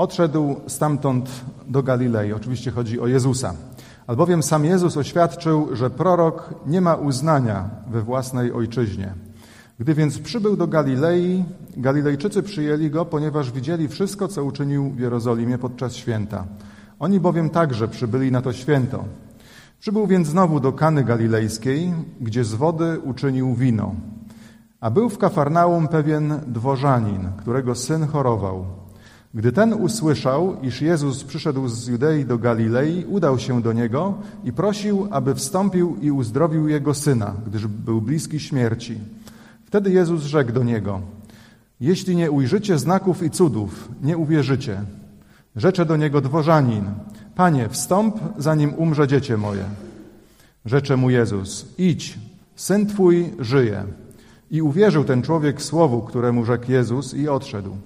odszedł stamtąd do Galilei. Oczywiście chodzi o Jezusa. Albowiem sam Jezus oświadczył, że prorok nie ma uznania we własnej ojczyźnie. Gdy więc przybył do Galilei, Galilejczycy przyjęli go, ponieważ widzieli wszystko, co uczynił w Jerozolimie podczas święta. Oni bowiem także przybyli na to święto. Przybył więc znowu do Kany Galilejskiej, gdzie z wody uczynił wino. A był w Kafarnaum pewien dworzanin, którego syn chorował. Gdy ten usłyszał, iż Jezus przyszedł z Judei do Galilei, udał się do niego i prosił, aby wstąpił i uzdrowił jego syna, gdyż był bliski śmierci. Wtedy Jezus rzekł do niego: Jeśli nie ujrzycie znaków i cudów, nie uwierzycie. Rzecze do niego dworzanin: Panie, wstąp, zanim umrze dziecię moje. Rzecze mu Jezus: Idź, syn twój żyje. I uwierzył ten człowiek słowu, któremu rzekł Jezus, i odszedł.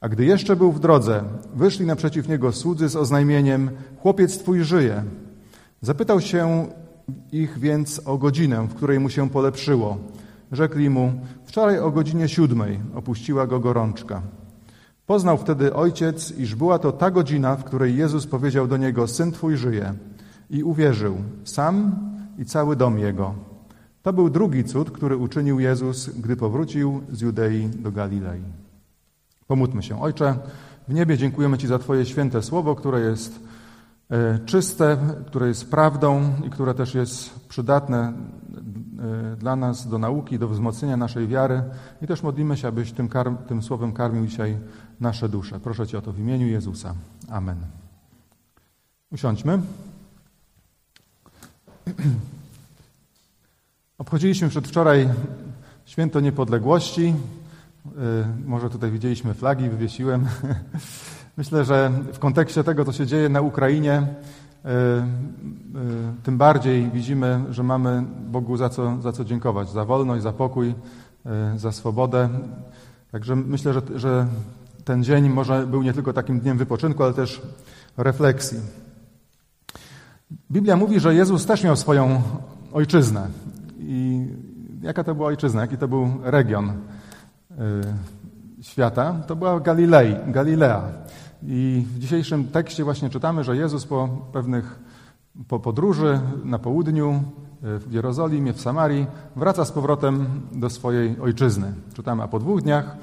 A gdy jeszcze był w drodze, wyszli naprzeciw niego słudzy z oznajmieniem: Chłopiec twój żyje. Zapytał się ich więc o godzinę, w której mu się polepszyło. Rzekli mu: Wczoraj o godzinie siódmej opuściła go gorączka. Poznał wtedy ojciec, iż była to ta godzina, w której Jezus powiedział do niego: Syn twój żyje. I uwierzył, sam i cały dom jego. To był drugi cud, który uczynił Jezus, gdy powrócił z Judei do Galilei. Pomódlmy się. Ojcze, w niebie dziękujemy Ci za Twoje święte słowo, które jest e, czyste, które jest prawdą i które też jest przydatne e, dla nas do nauki, do wzmocnienia naszej wiary. I też modlimy się, abyś tym, tym słowem karmił dzisiaj nasze dusze. Proszę Cię o to w imieniu Jezusa. Amen. Usiądźmy. Obchodziliśmy przedwczoraj święto niepodległości. Y, może tutaj widzieliśmy flagi, wywiesiłem. Myślę, że w kontekście tego, co się dzieje na Ukrainie, y, y, tym bardziej widzimy, że mamy Bogu za co, za co dziękować. Za wolność, za pokój, za swobodę. Także myślę, że, że ten dzień może był nie tylko takim dniem wypoczynku, ale też refleksji. Biblia mówi, że Jezus też miał swoją ojczyznę. I jaka to była ojczyzna, jaki to był region? Y, świata, to była Galilei, Galilea. I w dzisiejszym tekście właśnie czytamy, że Jezus po pewnych po podróży na południu, y, w Jerozolimie, w Samarii, wraca z powrotem do swojej ojczyzny. Czytamy, a po dwóch dniach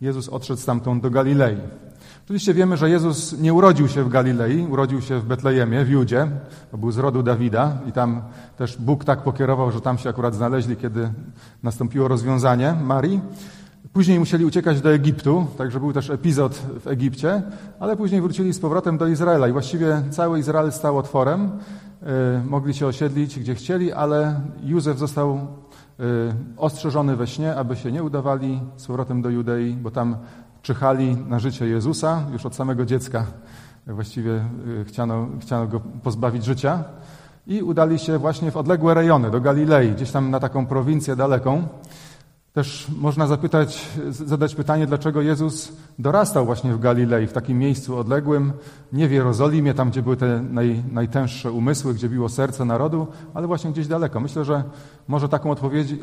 Jezus odszedł stamtąd do Galilei. Oczywiście wiemy, że Jezus nie urodził się w Galilei, urodził się w Betlejemie, w Judzie, bo był z rodu Dawida i tam też Bóg tak pokierował, że tam się akurat znaleźli, kiedy nastąpiło rozwiązanie Marii. Później musieli uciekać do Egiptu, także był też epizod w Egipcie, ale później wrócili z powrotem do Izraela i właściwie cały Izrael stał otworem. Y, mogli się osiedlić gdzie chcieli, ale Józef został y, ostrzeżony we śnie, aby się nie udawali z powrotem do Judei, bo tam czyhali na życie Jezusa już od samego dziecka. Właściwie y, chciano, chciano go pozbawić życia. I udali się właśnie w odległe rejony, do Galilei, gdzieś tam na taką prowincję daleką. Też można zapytać, zadać pytanie, dlaczego Jezus dorastał właśnie w Galilei, w takim miejscu odległym, nie w Jerozolimie, tam gdzie były te naj, najtęższe umysły, gdzie biło serce narodu, ale właśnie gdzieś daleko. Myślę, że może taką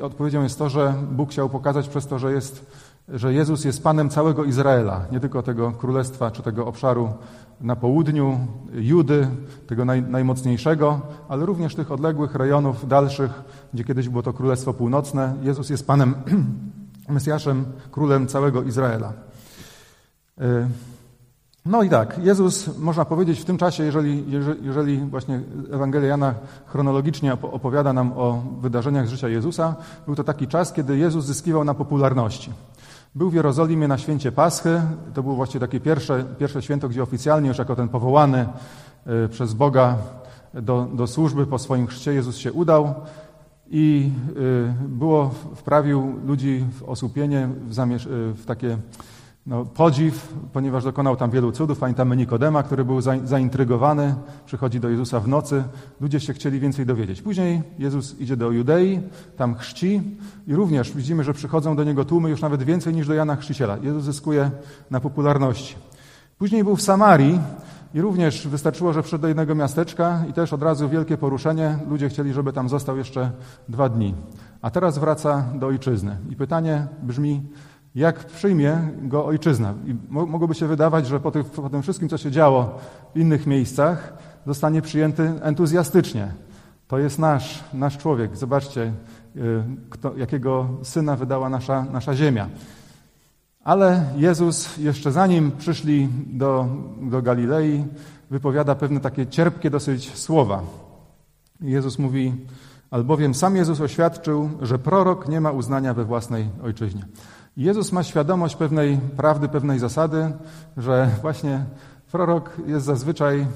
odpowiedzią jest to, że Bóg chciał pokazać przez to, że, jest, że Jezus jest Panem całego Izraela, nie tylko tego królestwa czy tego obszaru na południu Judy, tego naj, najmocniejszego, ale również tych odległych rejonów dalszych, gdzie kiedyś było to Królestwo Północne. Jezus jest Panem, Mesjaszem, Królem całego Izraela. E, no i tak, Jezus, można powiedzieć, w tym czasie, jeżeli, jeżeli właśnie Ewangelia Jana chronologicznie opowiada nam o wydarzeniach z życia Jezusa, był to taki czas, kiedy Jezus zyskiwał na popularności. Był w Jerozolimie na święcie Paschy. To było właśnie takie pierwsze, pierwsze święto, gdzie oficjalnie już jako ten powołany e, przez Boga do, do służby po swoim chrzcie Jezus się udał i e, było, wprawił ludzi w osłupienie, w, e, w takie no, podziw, ponieważ dokonał tam wielu cudów. Pamiętamy Nikodema, który był zaintrygowany, przychodzi do Jezusa w nocy. Ludzie się chcieli więcej dowiedzieć. Później Jezus idzie do Judei, tam chrzci i również widzimy, że przychodzą do niego tłumy już nawet więcej niż do Jana Chrzciciela. Jezus zyskuje na popularności. Później był w Samarii i również wystarczyło, że wszedł do jednego miasteczka i też od razu wielkie poruszenie. Ludzie chcieli, żeby tam został jeszcze dwa dni. A teraz wraca do ojczyzny. I pytanie brzmi, Jak przyjmie go ojczyzna? I mogłoby się wydawać, że po, po tym wszystkim, co się działo w innych miejscach, zostanie przyjęty entuzjastycznie. To jest nasz, nasz człowiek. Zobaczcie, y, kto, jakiego syna wydała nasza, nasza ziemia. Ale Jezus jeszcze zanim przyszli do, do Galilei, wypowiada pewne takie cierpkie dosyć słowa. Jezus mówi, albowiem sam Jezus oświadczył, że prorok nie ma uznania we własnej ojczyźnie. Jezus ma świadomość pewnej prawdy, pewnej zasady, że właśnie prorok jest zazwyczaj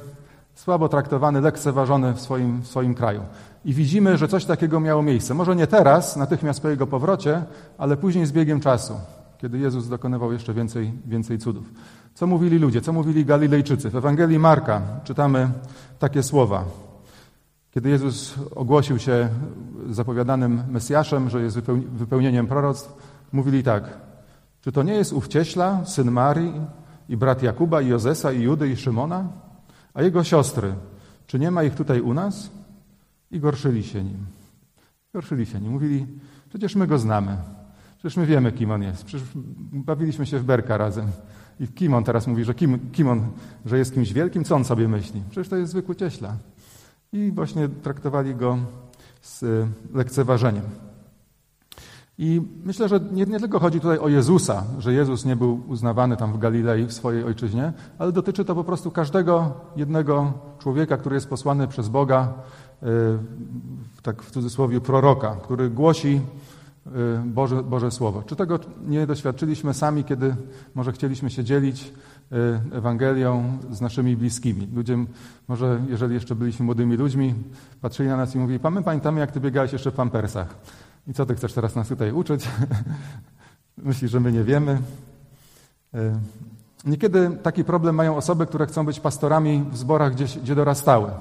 słabo traktowany, lekceważony w swoim, w swoim kraju. I widzimy, że coś takiego miało miejsce. Może nie teraz, natychmiast po jego powrocie, ale później z biegiem czasu, kiedy Jezus dokonywał jeszcze więcej, więcej cudów. Co mówili ludzie, co mówili Galilejczycy? W Ewangelii Marka czytamy takie słowa. Kiedy Jezus ogłosił się zapowiadanym Mesjaszem, że jest wypełnieniem proroctw, mówili tak. Czy to nie jest ów cieśla, syn Marii i brat Jakuba i Jozesa i Judy i Szymona? A jego siostry, czy nie ma ich tutaj u nas? I gorszyli się nim. Gorszyli się nim. Mówili, przecież my go znamy. Przecież my wiemy, kim on jest. Przecież bawiliśmy się w berka razem. I kim on teraz mówi, że kim, kim on, że jest kimś wielkim? Co on sobie myśli? Przecież to jest zwykły cieśla. I właśnie traktowali go z lekceważeniem. I myślę, że nie, nie, tylko chodzi tutaj o Jezusa, że Jezus nie był uznawany tam w Galilei, w swojej ojczyźnie, ale dotyczy to po prostu każdego jednego człowieka, który jest posłany przez Boga, yy, tak w cudzysłowie proroka, który głosi yy, Boże, Boże Słowo. Czy tego nie doświadczyliśmy sami, kiedy może chcieliśmy się dzielić yy, Ewangelią z naszymi bliskimi? Ludzie, może jeżeli jeszcze byliśmy młodymi ludźmi, patrzyli na nas i mówili, pamiętamy jak ty biegałeś jeszcze w pampersach. I co ty chcesz teraz nas tutaj uczyć? Myślisz, że my nie wiemy? E, niekiedy taki problem mają osoby, które chcą być pastorami w zborach, gdzie, gdzie dorastały.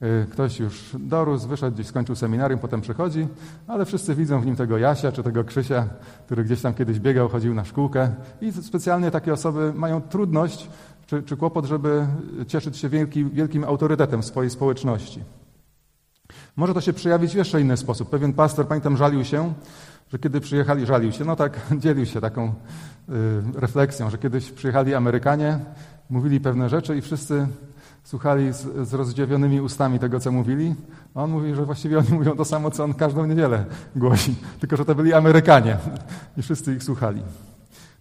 E, ktoś już dorósł, wyszedł, gdzieś skończył seminarium, potem przychodzi, ale wszyscy widzą w nim tego Jasia czy tego Krzysia, który gdzieś tam kiedyś biegał, chodził na szkółkę. I specjalnie takie osoby mają trudność czy, czy kłopot, żeby cieszyć się wielki, wielkim autorytetem swojej społeczności. Może to się przejawić w jeszcze inny sposób. Pewien pastor, pamiętam, żalił się, że kiedy przyjechali, żalił się, no tak, dzielił się taką y, refleksją, że kiedyś przyjechali Amerykanie, mówili pewne rzeczy i wszyscy słuchali z, z rozdziawionymi ustami tego, co mówili. A on mówi, że właściwie oni mówią to samo, co on każdą niedzielę głosi, tylko że to byli Amerykanie i wszyscy ich słuchali.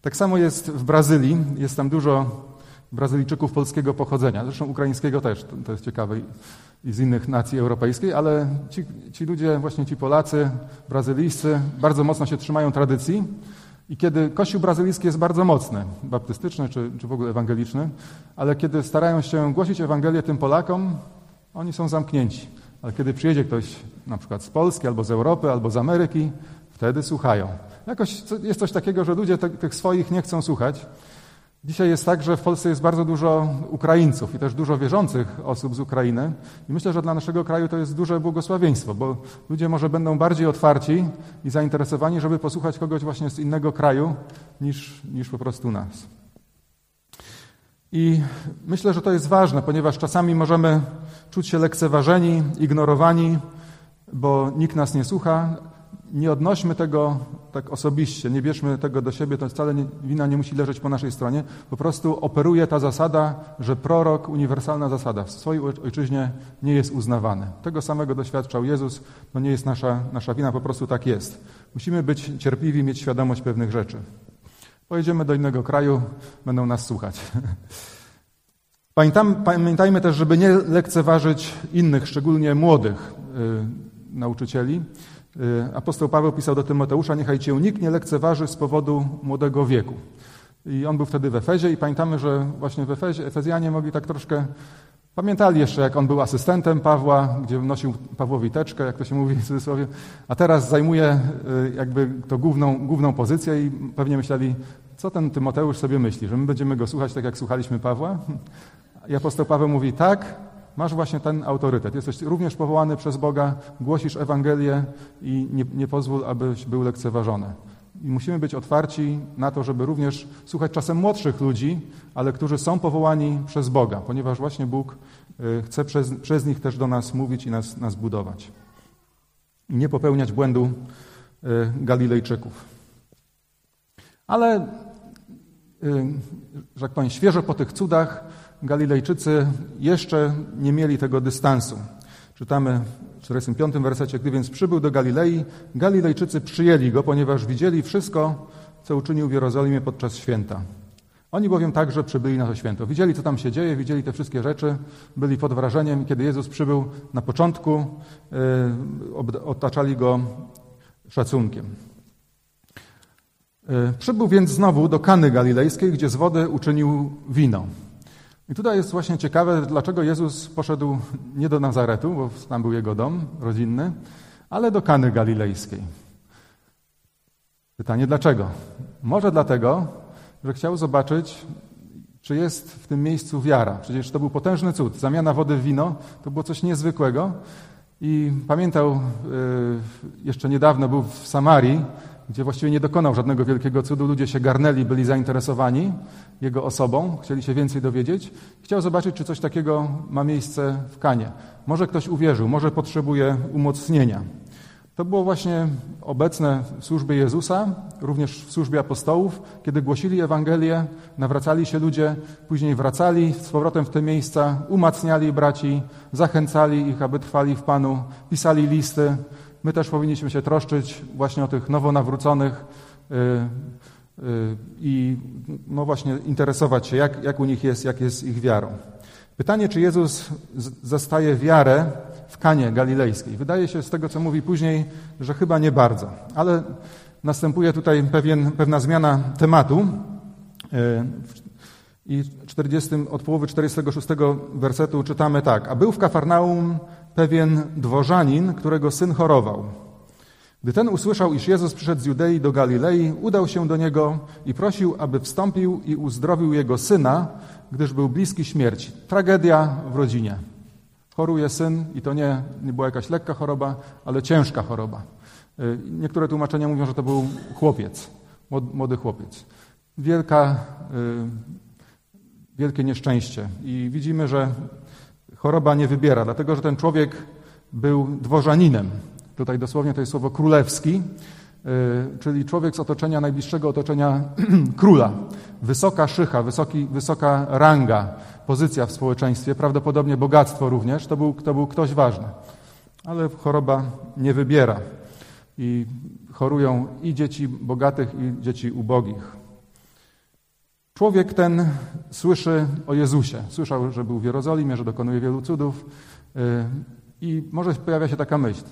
Tak samo jest w Brazylii, jest tam dużo Brazylijczyków polskiego pochodzenia, zresztą ukraińskiego też, to, to jest ciekawe i z innych nacji europejskich, ale ci, ci ludzie, właśnie ci Polacy, Brazylijscy, bardzo mocno się trzymają tradycji. I kiedy Kościół brazylijski jest bardzo mocny, baptystyczny czy, czy w ogóle ewangeliczny, ale kiedy starają się głosić Ewangelię tym Polakom, oni są zamknięci. Ale kiedy przyjedzie ktoś na przykład z Polski, albo z Europy, albo z Ameryki, wtedy słuchają. Jakoś jest coś takiego, że ludzie tych swoich nie chcą słuchać. Dzisiaj jest tak, że w Polsce jest bardzo dużo Ukraińców i też dużo wierzących osób z Ukrainy. I myślę, że dla naszego kraju to jest duże błogosławieństwo, bo ludzie może będą bardziej otwarci i zainteresowani, żeby posłuchać kogoś właśnie z innego kraju niż, niż po prostu nas. I myślę, że to jest ważne, ponieważ czasami możemy czuć się lekceważeni, ignorowani, bo nikt nas nie słucha, nie odnośmy tego tak osobiście, nie bierzmy tego do siebie, to wcale nie, wina nie musi leżeć po naszej stronie. Po prostu operuje ta zasada, że prorok, uniwersalna zasada, w swojej ojczyźnie nie jest uznawany. Tego samego doświadczał Jezus, to nie jest nasza, nasza wina, po prostu tak jest. Musimy być cierpliwi, mieć świadomość pewnych rzeczy. Pojedziemy do innego kraju, będą nas słuchać. Pamiętajmy też, żeby nie lekceważyć innych, szczególnie młodych yy, nauczycieli. Y, apostoł Paweł pisał do Tymoteusza, niechaj cię nikt nie lekceważy z powodu młodego wieku. I on był wtedy w Efezie i pamiętamy, że właśnie w Efezie Efezjanie mogli tak troszkę Pamiętali jeszcze, jak on był asystentem Pawła, gdzie nosił Pawłowi teczkę, jak to się mówi w cudzysłowie, a teraz zajmuje y, jakby to główną, główną pozycję i pewnie myśleli, co ten Tymoteusz sobie myśli, że my będziemy go słuchać tak, jak słuchaliśmy Pawła? I apostoł Paweł mówi, tak, masz właśnie ten autorytet. Jesteś również powołany przez Boga, głosisz Ewangelię i nie, nie pozwól, abyś był lekceważony. I musimy być otwarci na to, żeby również słuchać czasem młodszych ludzi, ale którzy są powołani przez Boga, ponieważ właśnie Bóg y, chce przez, przez nich też do nas mówić i nas, nas budować. I nie popełniać błędu y, Galilejczyków. Ale, że tak powiem, świeżo po tych cudach Galilejczycy jeszcze nie mieli tego dystansu. Czytamy w 45 wersecie, gdy więc przybył do Galilei, Galilejczycy przyjęli go, ponieważ widzieli wszystko, co uczynił w Jerozolimie podczas święta. Oni bowiem także przybyli na to święto. Widzieli, co tam się dzieje, widzieli te wszystkie rzeczy, byli pod wrażeniem. Kiedy Jezus przybył na początku, yy, otaczali go szacunkiem. Yy, przybył więc znowu do Kany Galilejskiej, gdzie z wody uczynił wino. I tutaj jest właśnie ciekawe, dlaczego Jezus poszedł nie do Nazaretu, bo tam był jego dom rodzinny, ale do Kany Galilejskiej. Pytanie dlaczego? Może dlatego, że chciał zobaczyć, czy jest w tym miejscu wiara. Przecież to był potężny cud. Zamiana wody w wino to było coś niezwykłego. I pamiętał, y, jeszcze niedawno był w Samarii, gdzie właściwie nie dokonał żadnego wielkiego cudu. Ludzie się garnęli, byli zainteresowani jego osobą, chcieli się więcej dowiedzieć. Chciał zobaczyć, czy coś takiego ma miejsce w Kanie. Może ktoś uwierzył, może potrzebuje umocnienia. To było właśnie obecne w służbie Jezusa, również w służbie apostołów, kiedy głosili Ewangelię, nawracali się ludzie, później wracali z powrotem w te miejsca, umacniali braci, zachęcali ich, aby trwali w Panu, pisali listy. My też powinniśmy się troszczyć właśnie o tych nowonawróconych yy, yy, i no właśnie interesować się, jak, jak u nich jest, jak jest ich wiarą. Pytanie, czy Jezus zastaje wiarę w Kanie Galilejskiej. Wydaje się z tego, co mówi później, że chyba nie bardzo. Ale następuje tutaj pewien, pewna zmiana tematu. E, I 40, od połowy 46 wersetu czytamy tak. A był w Kafarnaum pewien dworzanin, którego syn chorował. Gdy ten usłyszał, iż Jezus przyszedł z Judei do Galilei, udał się do niego i prosił, aby wstąpił i uzdrowił jego syna, gdyż był bliski śmierci. Tragedia w rodzinie. Choruje syn i to nie, nie była jakaś lekka choroba, ale ciężka choroba. Y, niektóre tłumaczenia mówią, że to był chłopiec, młody chłopiec. Wielka, y, wielkie nieszczęście. I widzimy, że choroba nie wybiera, dlatego że ten człowiek był dworzaninem. Tutaj dosłownie to jest słowo królewski, y, czyli człowiek z otoczenia, najbliższego otoczenia króla. Wysoka szycha, wysoki, wysoka ranga, pozycja w społeczeństwie, prawdopodobnie bogactwo również, to był, to był ktoś ważny. Ale choroba nie wybiera i chorują i dzieci bogatych, i dzieci ubogich. Człowiek ten słyszy o Jezusie. Słyszał, że był w Jerozolimie, że dokonuje wielu cudów y, i może pojawia się taka myśl.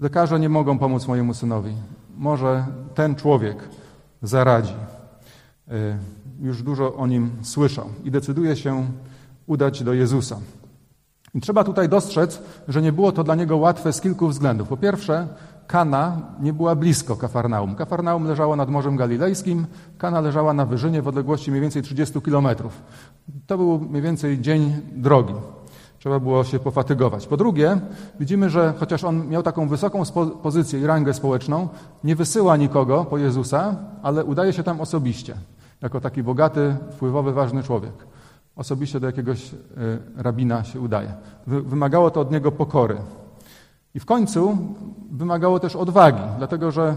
Lekarze nie mogą pomóc mojemu synowi. Może ten człowiek zaradzi. Y, już dużo o nim słyszał i decyduje się udać do Jezusa. I trzeba tutaj dostrzec, że nie było to dla niego łatwe z kilku względów. Po pierwsze, Kana nie była blisko Kafarnaum. Kafarnaum leżało nad Morzem Galilejskim, Kana leżała na wyżynie w odległości mniej więcej 30 kilometrów. To był mniej więcej dzień drogi. Trzeba było się pofatygować. Po drugie, widzimy, że chociaż on miał taką wysoką pozycję i rangę społeczną, nie wysyła nikogo po Jezusa, ale udaje się tam osobiście jako taki bogaty, wpływowy, ważny człowiek. Osobiście do jakiegoś e, rabina się udaje. Wymagało to od niego pokory. I w końcu wymagało też odwagi, dlatego że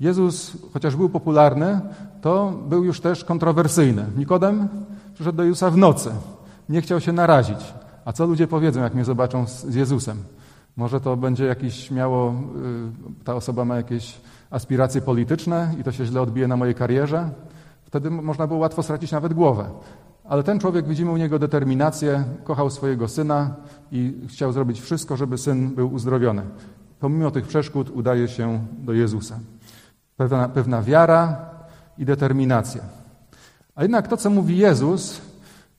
Jezus, chociaż był popularny, to był już też kontrowersyjny. Nikodem przyszedł do Jezusa w nocy. Nie chciał się narazić. A co ludzie powiedzą, jak mnie zobaczą z Jezusem? Może to będzie jakiś miało, y, ta osoba ma jakieś aspiracje polityczne i to się źle odbije na mojej karierze? Wtedy można było łatwo stracić nawet głowę. Ale ten człowiek, widzimy u niego determinację, kochał swojego syna i chciał zrobić wszystko, żeby syn był uzdrowiony. Pomimo tych przeszkód udaje się do Jezusa. Pewna, pewna wiara i determinacja. A jednak to, co mówi Jezus,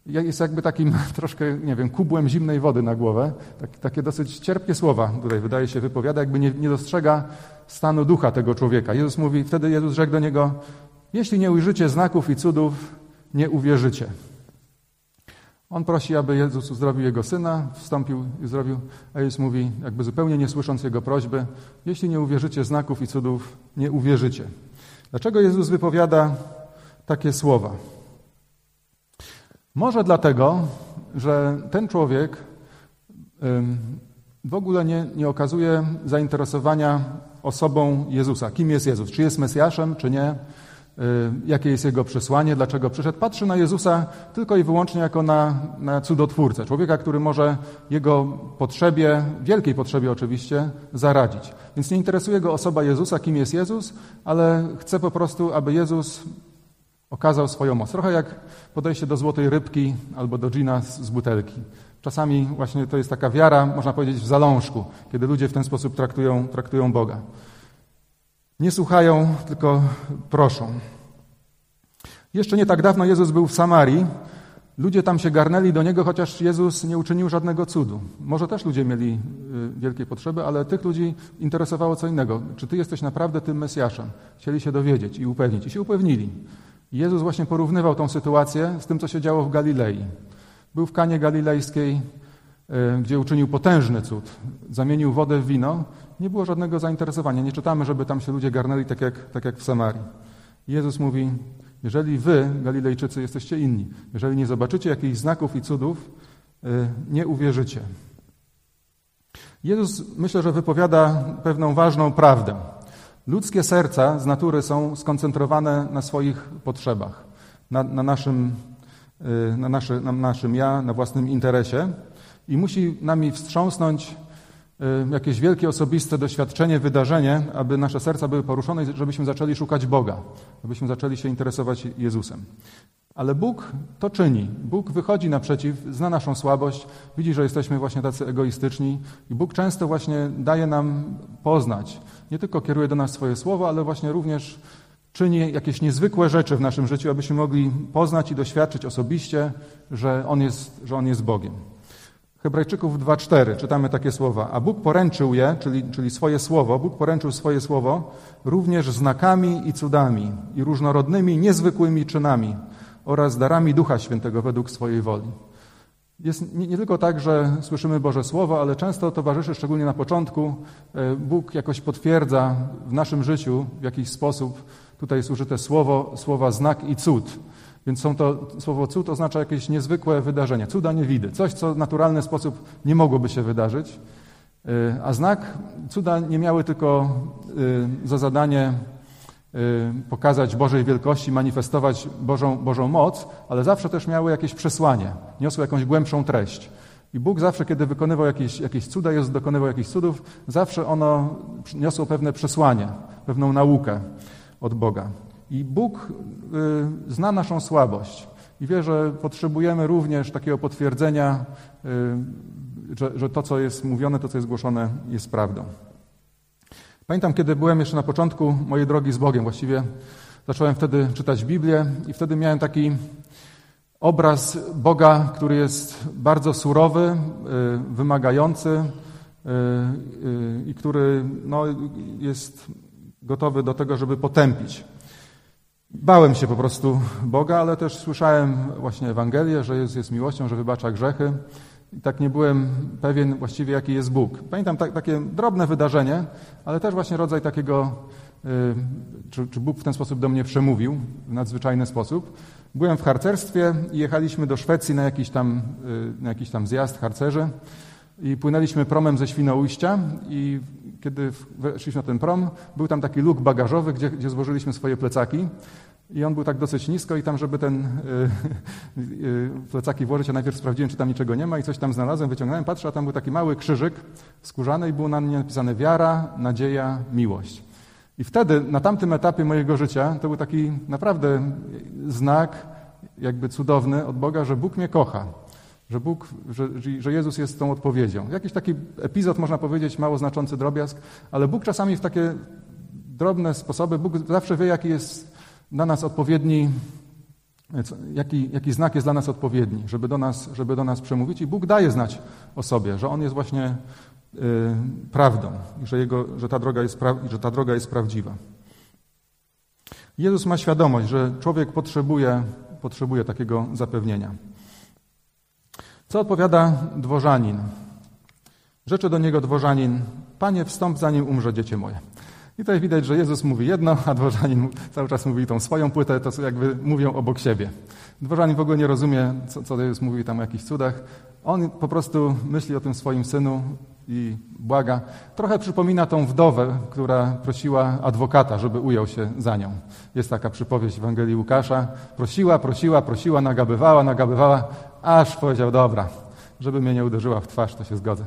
jest jakby takim troszkę, nie wiem, kubłem zimnej wody na głowę. Tak, takie dosyć cierpkie słowa tutaj wydaje się wypowiada, jakby nie, nie dostrzega stanu ducha tego człowieka. Jezus mówi, wtedy Jezus rzekł do niego, jeśli nie ujrzycie znaków i cudów, nie uwierzycie. On prosi, aby Jezus uzdrowił jego syna, wstąpił i uzdrowił, a Jezus mówi, jakby zupełnie nie słysząc jego prośby, jeśli nie uwierzycie znaków i cudów, nie uwierzycie. Dlaczego Jezus wypowiada takie słowa? Może dlatego, że ten człowiek w ogóle nie, nie okazuje zainteresowania osobą Jezusa. Kim jest Jezus? Czy jest Mesjaszem, czy nie? Jakie jest jego przesłanie, dlaczego przyszedł. Patrzy na Jezusa tylko i wyłącznie jako na, na cudotwórcę, człowieka, który może jego potrzebie, wielkiej potrzebie oczywiście, zaradzić. Więc nie interesuje go osoba Jezusa, kim jest Jezus, ale chce po prostu, aby Jezus okazał swoją moc. Trochę jak podejście do złotej rybki albo do dżina z, z butelki. Czasami właśnie to jest taka wiara, można powiedzieć, w zalążku, kiedy ludzie w ten sposób traktują, traktują Boga. Nie słuchają, tylko proszą. Jeszcze nie tak dawno Jezus był w Samarii. Ludzie tam się garnęli do Niego, chociaż Jezus nie uczynił żadnego cudu. Może też ludzie mieli y, wielkie potrzeby, ale tych ludzi interesowało co innego. Czy Ty jesteś naprawdę tym Mesjaszem? Chcieli się dowiedzieć i upewnić. I się upewnili. Jezus właśnie porównywał tą sytuację z tym, co się działo w Galilei. Był w Kanie Galilejskiej, gdzie uczynił potężny cud. Zamienił wodę w wino nie było żadnego zainteresowania. Nie czytamy, żeby tam się ludzie garnęli tak jak, tak jak w Samarii. Jezus mówi, jeżeli wy, Galilejczycy, jesteście inni, jeżeli nie zobaczycie jakichś znaków i cudów, y, nie uwierzycie. Jezus myślę, że wypowiada pewną ważną prawdę. Ludzkie serca z natury są skoncentrowane na swoich potrzebach, na, na naszym, y, na, naszy, na naszym ja, na własnym interesie i musi nami wstrząsnąć Y, jakieś wielkie osobiste doświadczenie, wydarzenie, aby nasze serca były poruszone żebyśmy zaczęli szukać Boga, abyśmy zaczęli się interesować Jezusem. Ale Bóg to czyni. Bóg wychodzi naprzeciw, zna naszą słabość, widzi, że jesteśmy właśnie tacy egoistyczni i Bóg często właśnie daje nam poznać. Nie tylko kieruje do nas swoje słowo, ale właśnie również czyni jakieś niezwykłe rzeczy w naszym życiu, abyśmy mogli poznać i doświadczyć osobiście, że On jest, że on jest Bogiem. Hebrajczyków 2:4 czytamy takie słowa. A Bóg poręczył je, czyli, czyli swoje słowo, Bóg poręczył swoje słowo również znakami i cudami i różnorodnymi, niezwykłymi czynami oraz darami Ducha Świętego według swojej woli. Jest nie, nie, tylko tak, że słyszymy Boże Słowo, ale często towarzyszy, szczególnie na początku, e, Bóg jakoś potwierdza w naszym życiu w jakiś sposób, tutaj jest użyte słowo, słowa znak i cud. Więc są to, słowo cud oznacza jakieś niezwykłe wydarzenie. Cuda nie widy. Coś, co w naturalny sposób nie mogłoby się wydarzyć. Y, a znak, cuda nie miały tylko y, za zadanie y, pokazać Bożej wielkości, manifestować Bożą, Bożą moc, ale zawsze też miały jakieś przesłanie, niosły jakąś głębszą treść. I Bóg zawsze, kiedy wykonywał jakieś, jakieś cuda, Jezus dokonywał jakichś cudów, zawsze ono niosło pewne przesłanie, pewną naukę od Boga. I Bóg y, zna naszą słabość i wie, że potrzebujemy również takiego potwierdzenia, y, że, że to, co jest mówione, to, co jest głoszone, jest prawdą. Pamiętam, kiedy byłem jeszcze na początku mojej drogi z Bogiem, właściwie zacząłem wtedy czytać Biblię i wtedy miałem taki obraz Boga, który jest bardzo surowy, y, wymagający i który no, jest gotowy do tego, żeby potępić. Bałem się po prostu Boga, ale też słyszałem właśnie Ewangelię, że Jezus jest miłością, że wybacza grzechy. I tak nie byłem pewien właściwie, jaki jest Bóg. Pamiętam tak, takie drobne wydarzenie, ale też właśnie rodzaj takiego, y, czy, czy Bóg w ten sposób do mnie przemówił, w nadzwyczajny sposób. Byłem w harcerstwie i jechaliśmy do Szwecji na jakiś tam, y, na jakiś tam zjazd harcerzy i płynęliśmy promem ze Świnoujścia i kiedy weszliśmy na ten prom, był tam taki luk bagażowy, gdzie, gdzie złożyliśmy swoje plecaki. I on był tak dosyć nisko i tam, żeby ten y, y, plecaki włożyć, ja najpierw sprawdziłem, czy tam niczego nie ma i coś tam znalazłem, wyciągnąłem, patrzę, a tam był taki mały krzyżyk skórzany i było na nim napisane wiara, nadzieja, miłość. I wtedy, na tamtym etapie mojego życia, to był taki naprawdę znak jakby cudowny od Boga, że Bóg mnie kocha że Bóg, że, że Jezus jest tą odpowiedzią. Jakiś taki epizod, można powiedzieć, mało znaczący drobiazg, ale Bóg czasami w takie drobne sposoby, Bóg zawsze wie, jaki jest dla nas odpowiedni, jaki, jaki znak jest dla nas odpowiedni, żeby do nas, żeby do nas przemówić. I Bóg daje znać o sobie, że On jest właśnie y, prawdą że, jego, że, ta droga jest pra, że ta droga jest prawdziwa. Jezus ma świadomość, że człowiek potrzebuje, potrzebuje takiego zapewnienia. Co odpowiada dworzanin? Rzeczy do niego dworzanin, Panie, wstąp zanim umrze dziecię moje. I tutaj widać, że Jezus mówi jedno, a dworzanin cały czas mówi tą swoją płytę, to jakby mówią obok siebie. Dworzanin w ogóle nie rozumie, co, co Jezus mówi tam o jakichś cudach. On po prostu myśli o tym swoim synu i błaga. Trochę przypomina tą wdowę, która prosiła adwokata, żeby ujął się za nią. Jest taka przypowieść w Ewangelii Łukasza. Prosiła, prosiła, prosiła, nagabywała, nagabywała, aż powiedział, dobra, żeby mnie nie uderzyła w twarz, to się zgodzę.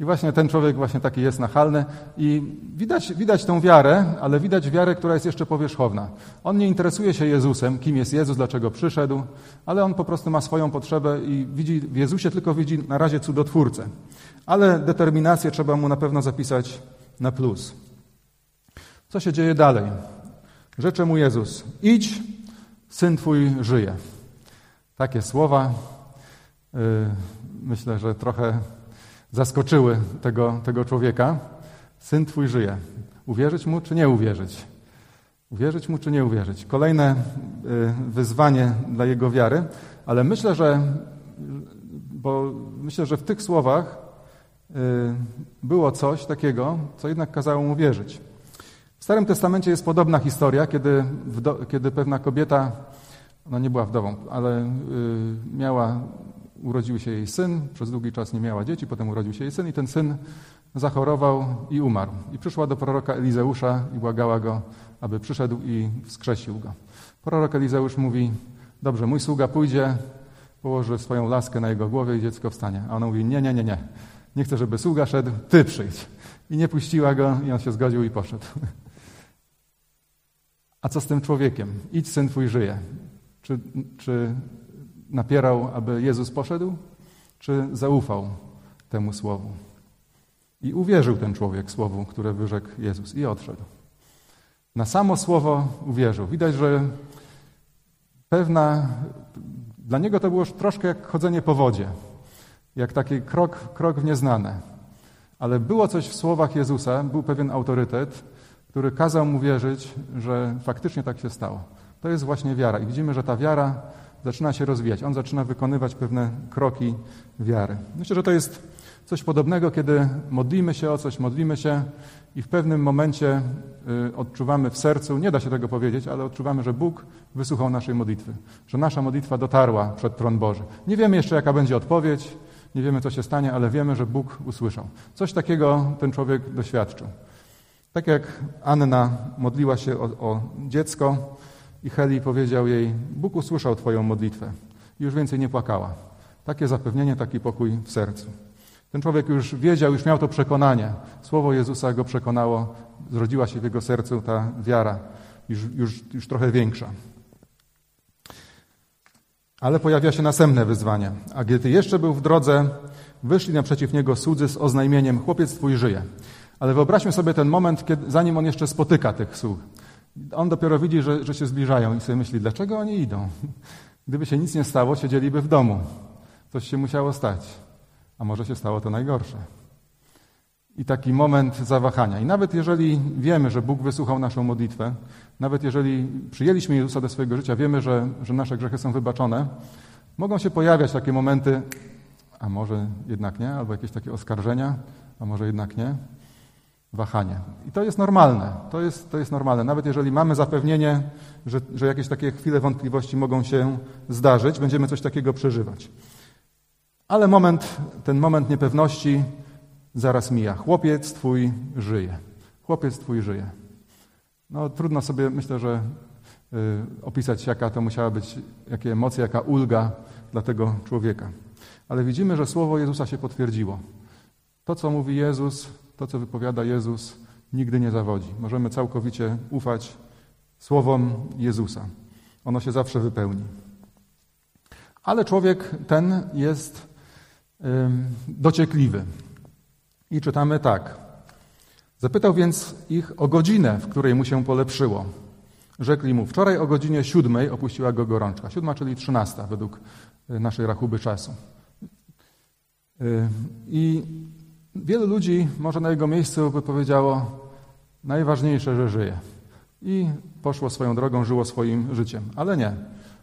I właśnie ten człowiek właśnie taki jest nachalny i widać, widać tą wiarę, ale widać wiarę, która jest jeszcze powierzchowna. On nie interesuje się Jezusem, kim jest Jezus, dlaczego przyszedł, ale on po prostu ma swoją potrzebę i widzi w Jezusie tylko widzi na razie cudotwórcę. Ale determinację trzeba mu na pewno zapisać na plus. Co się dzieje dalej? Rzecze mu Jezus, idź, syn twój żyje. Takie słowa, yy, myślę, że trochę zaskoczyły tego, tego człowieka. Syn twój żyje. Uwierzyć mu czy nie uwierzyć? Uwierzyć mu czy nie uwierzyć? Kolejne y, wyzwanie dla jego wiary, ale myślę, że, bo myślę, że w tych słowach y, było coś takiego, co jednak kazało mu wierzyć. W Starym Testamencie jest podobna historia, kiedy, kiedy pewna kobieta, ona nie była wdową, ale y, miała urodził się jej syn, przez długi czas nie miała dzieci, potem urodził się jej syn i ten syn zachorował i umarł. I przyszła do proroka Elizeusza i błagała go, aby przyszedł i wskrzesił go. Prorok Elizeusz mówi, dobrze, mój sługa pójdzie, położy swoją laskę na jego głowie i dziecko wstanie. A ona mówi, nie, nie, nie, nie. Nie chcę, żeby sługa szedł, ty przyjdź. I nie puściła go i on się zgodził i poszedł. A co z tym człowiekiem? Idź, syn twój żyje. Czy, czy napierał, aby Jezus poszedł, czy zaufał temu słowu? I uwierzył ten człowiek słowu, które wyrzekł Jezus i odszedł. Na samo słowo uwierzył. Widać, że pewna. Dla niego to było troszkę jak chodzenie po wodzie, jak taki krok, krok w nieznane. Ale było coś w słowach Jezusa, był pewien autorytet, który kazał mu wierzyć, że faktycznie tak się stało. To jest właśnie wiara. I widzimy, że ta wiara zaczyna się rozwijać. On zaczyna wykonywać pewne kroki wiary. Myślę, że to jest coś podobnego, kiedy modlimy się o coś, modlimy się i w pewnym momencie y, odczuwamy w sercu, nie da się tego powiedzieć, ale odczuwamy, że Bóg wysłuchał naszej modlitwy, że nasza modlitwa dotarła przed tron Boży. Nie wiemy jeszcze, jaka będzie odpowiedź, nie wiemy, co się stanie, ale wiemy, że Bóg usłyszał. Coś takiego ten człowiek doświadczył. Tak jak Anna modliła się o, o dziecko, i Heli powiedział jej: Bóg usłyszał Twoją modlitwę. I już więcej nie płakała. Takie zapewnienie, taki pokój w sercu. Ten człowiek już wiedział, już miał to przekonanie. Słowo Jezusa go przekonało, zrodziła się w jego sercu ta wiara, już, już, już trochę większa. Ale pojawia się następne wyzwanie. A gdy jeszcze był w drodze, wyszli naprzeciw niego słudzy z oznajmieniem: Chłopiec twój żyje. Ale wyobraźmy sobie ten moment, kiedy, zanim on jeszcze spotyka tych sług. On dopiero widzi, że, że się zbliżają i sobie myśli, dlaczego oni idą? Gdyby się nic nie stało, siedzieliby w domu. Coś się musiało stać. A może się stało to najgorsze. I taki moment zawahania. I nawet jeżeli wiemy, że Bóg wysłuchał naszą modlitwę, nawet jeżeli przyjęliśmy Jezusa do swojego życia, wiemy, że, że nasze grzechy są wybaczone, mogą się pojawiać takie momenty, a może jednak nie, albo jakieś takie oskarżenia, a może jednak nie wahanie. I to jest normalne. To jest, to jest normalne. Nawet jeżeli mamy zapewnienie, że, że jakieś takie chwile wątpliwości mogą się zdarzyć, będziemy coś takiego przeżywać. Ale moment, ten moment niepewności zaraz mija. Chłopiec twój żyje. Chłopiec twój żyje. No trudno sobie, myślę, że y, opisać, jaka to musiała być, jakie emocje, jaka ulga dla tego człowieka. Ale widzimy, że słowo Jezusa się potwierdziło. To, co mówi Jezus, to, co wypowiada Jezus, nigdy nie zawodzi. Możemy całkowicie ufać słowom Jezusa. Ono się zawsze wypełni. Ale człowiek ten jest dociekliwy. I czytamy tak. Zapytał więc ich o godzinę, w której mu się polepszyło. Rzekli mu, wczoraj o godzinie siódmej opuściła go gorączka. Siódma, czyli trzynasta według y, naszej rachuby czasu. Y, I Wielu ludzi może na jego miejscu by powiedziało, najważniejsze, że żyje. I poszło swoją drogą, żyło swoim życiem. Ale nie.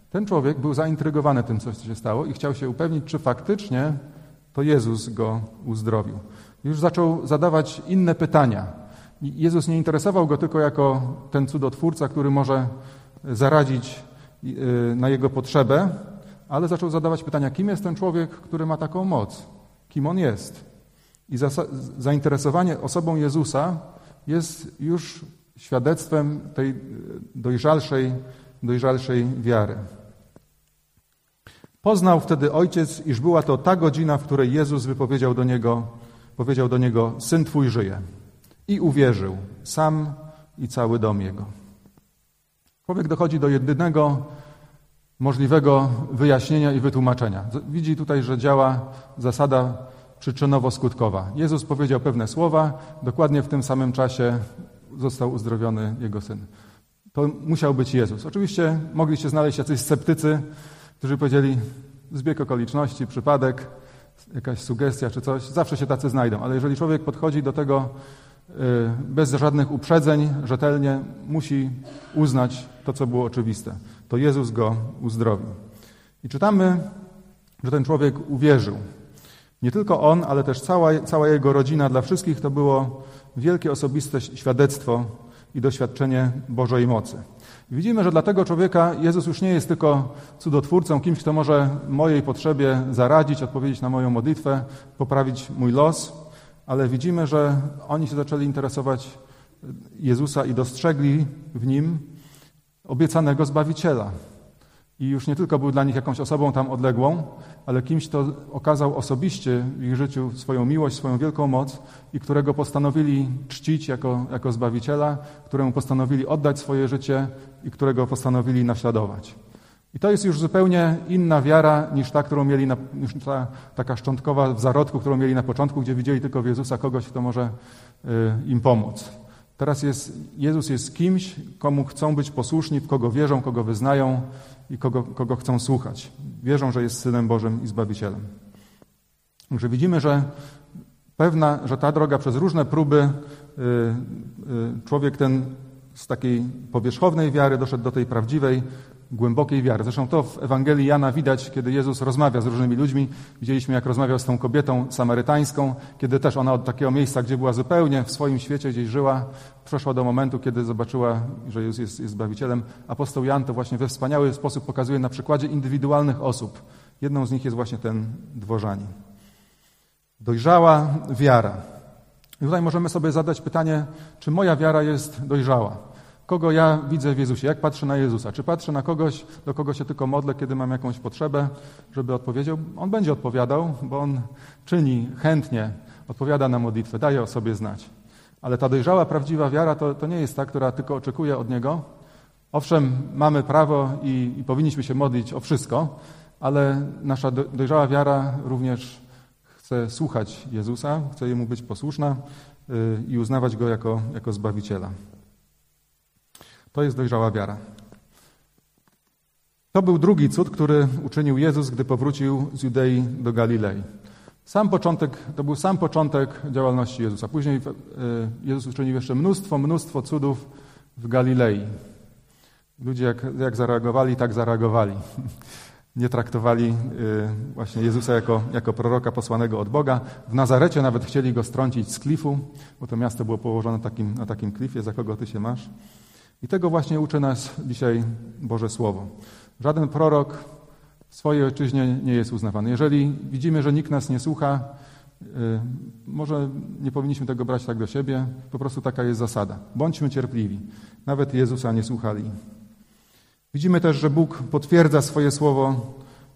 Ten człowiek był zaintrygowany tym, co się stało i chciał się upewnić, czy faktycznie to Jezus go uzdrowił. Już zaczął zadawać inne pytania. Jezus nie interesował go tylko jako ten cudotwórca, który może zaradzić y, na jego potrzebę, ale zaczął zadawać pytania, kim jest ten człowiek, który ma taką moc? Kim on jest? I zainteresowanie osobą Jezusa jest już świadectwem tej dojrzalszej, dojrzalszej wiary. Poznał wtedy ojciec, iż była to ta godzina, w której Jezus wypowiedział do niego, powiedział do niego: Syn twój żyje. I uwierzył, sam i cały dom jego. Człowiek dochodzi do jedynego możliwego wyjaśnienia i wytłumaczenia. Widzi tutaj, że działa zasada przyczynowo-skutkowa. Jezus powiedział pewne słowa, dokładnie w tym samym czasie został uzdrowiony jego syn. To musiał być Jezus. Oczywiście mogli się znaleźć jacyś sceptycy, którzy powiedzieli zbieg okoliczności, przypadek, jakaś sugestia czy coś. Zawsze się tacy znajdą, ale jeżeli człowiek podchodzi do tego y, bez żadnych uprzedzeń, rzetelnie, musi uznać to, co było oczywiste. To Jezus go uzdrowił. I czytamy, że ten człowiek uwierzył. Nie tylko on, ale też cała, cała jego rodzina, dla wszystkich to było wielkie osobiste świadectwo i doświadczenie Bożej mocy. Widzimy, że dla tego człowieka Jezus już nie jest tylko cudotwórcą, kimś, kto może mojej potrzebie zaradzić, odpowiedzieć na moją modlitwę, poprawić mój los, ale widzimy, że oni się zaczęli interesować Jezusa i dostrzegli w nim obiecanego Zbawiciela. I już nie tylko był dla nich jakąś osobą tam odległą, ale kimś, kto okazał osobiście w ich życiu swoją miłość, swoją wielką moc i którego postanowili czcić jako, jako Zbawiciela, któremu postanowili oddać swoje życie i którego postanowili naśladować. I to jest już zupełnie inna wiara niż ta, którą mieli, na, niż ta taka szczątkowa w zarodku, którą mieli na początku, gdzie widzieli tylko w Jezusa kogoś, kto może y, im pomóc. Teraz jest, Jezus jest kimś, komu chcą być posłuszni, w kogo wierzą, kogo wyznają i kogo, kogo chcą słuchać. Wierzą, że jest Synem Bożym i Zbawicielem. Także widzimy, że pewna, że ta droga przez różne próby y, y, człowiek ten z takiej powierzchownej wiary doszedł do tej prawdziwej, głębokiej wiary. Zresztą to w Ewangelii Jana widać, kiedy Jezus rozmawia z różnymi ludźmi. Widzieliśmy, jak rozmawiał z tą kobietą samarytańską, kiedy też ona od takiego miejsca, gdzie była zupełnie w swoim świecie, gdzieś żyła, przeszła do momentu, kiedy zobaczyła, że Jezus jest, jest Zbawicielem. Apostoł Jan to właśnie we wspaniały sposób pokazuje na przykładzie indywidualnych osób. Jedną z nich jest właśnie ten dworzanin. Dojrzała wiara. I tutaj możemy sobie zadać pytanie, czy moja wiara jest dojrzała? Kogo ja widzę w Jezusie? Jak patrzę na Jezusa? Czy patrzę na kogoś, do kogo się tylko modlę, kiedy mam jakąś potrzebę, żeby odpowiedział? On będzie odpowiadał, bo on czyni chętnie, odpowiada na modlitwę, daje o sobie znać. Ale ta dojrzała, prawdziwa wiara to, to nie jest ta, która tylko oczekuje od Niego. Owszem, mamy prawo i, i powinniśmy się modlić o wszystko, ale nasza dojrzała wiara również chce słuchać Jezusa, chce Jemu być posłuszna yy, i uznawać Go jako, jako Zbawiciela. To jest dojrzała wiara. To był drugi cud, który uczynił Jezus, gdy powrócił z Judei do Galilei. Sam początek, to był sam początek działalności Jezusa. Później e, Jezus uczynił jeszcze mnóstwo, mnóstwo cudów w Galilei. Ludzie jak, jak zareagowali, tak zareagowali. Nie traktowali e, właśnie Jezusa jako, jako proroka posłanego od Boga. W Nazarecie nawet chcieli go strącić z klifu, bo to miasto było położone takim, na takim klifie, za kogo ty się masz. I tego właśnie uczy nas dzisiaj Boże Słowo. Żaden prorok w swojej ojczyźnie nie jest uznawany. Jeżeli widzimy, że nikt nas nie słucha, y, może nie powinniśmy tego brać tak do siebie, po prostu taka jest zasada. Bądźmy cierpliwi. Nawet Jezusa nie słuchali. Widzimy też, że Bóg potwierdza swoje słowo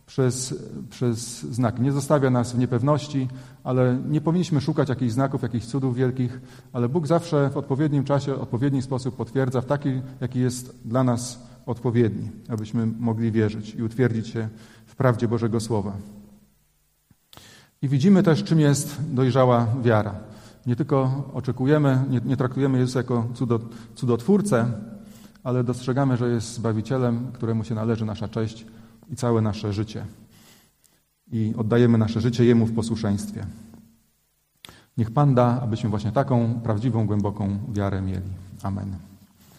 przez, przez znak. Nie zostawia nas w niepewności, ale nie powinniśmy szukać jakichś znaków, jakichś cudów wielkich, ale Bóg zawsze w odpowiednim czasie, w odpowiedni sposób potwierdza w taki, jaki jest dla nas odpowiedni, abyśmy mogli wierzyć i utwierdzić się w prawdzie Bożego Słowa. I widzimy też, czym jest dojrzała wiara. Nie tylko oczekujemy, nie, nie traktujemy Jezusa jako cudot, cudotwórcę, ale dostrzegamy, że jest Zbawicielem, któremu się należy nasza cześć i całe nasze życie. I oddajemy nasze życie Jemu w posłuszeństwie. Niech Pan da, abyśmy właśnie taką prawdziwą, głęboką wiarę mieli. Amen.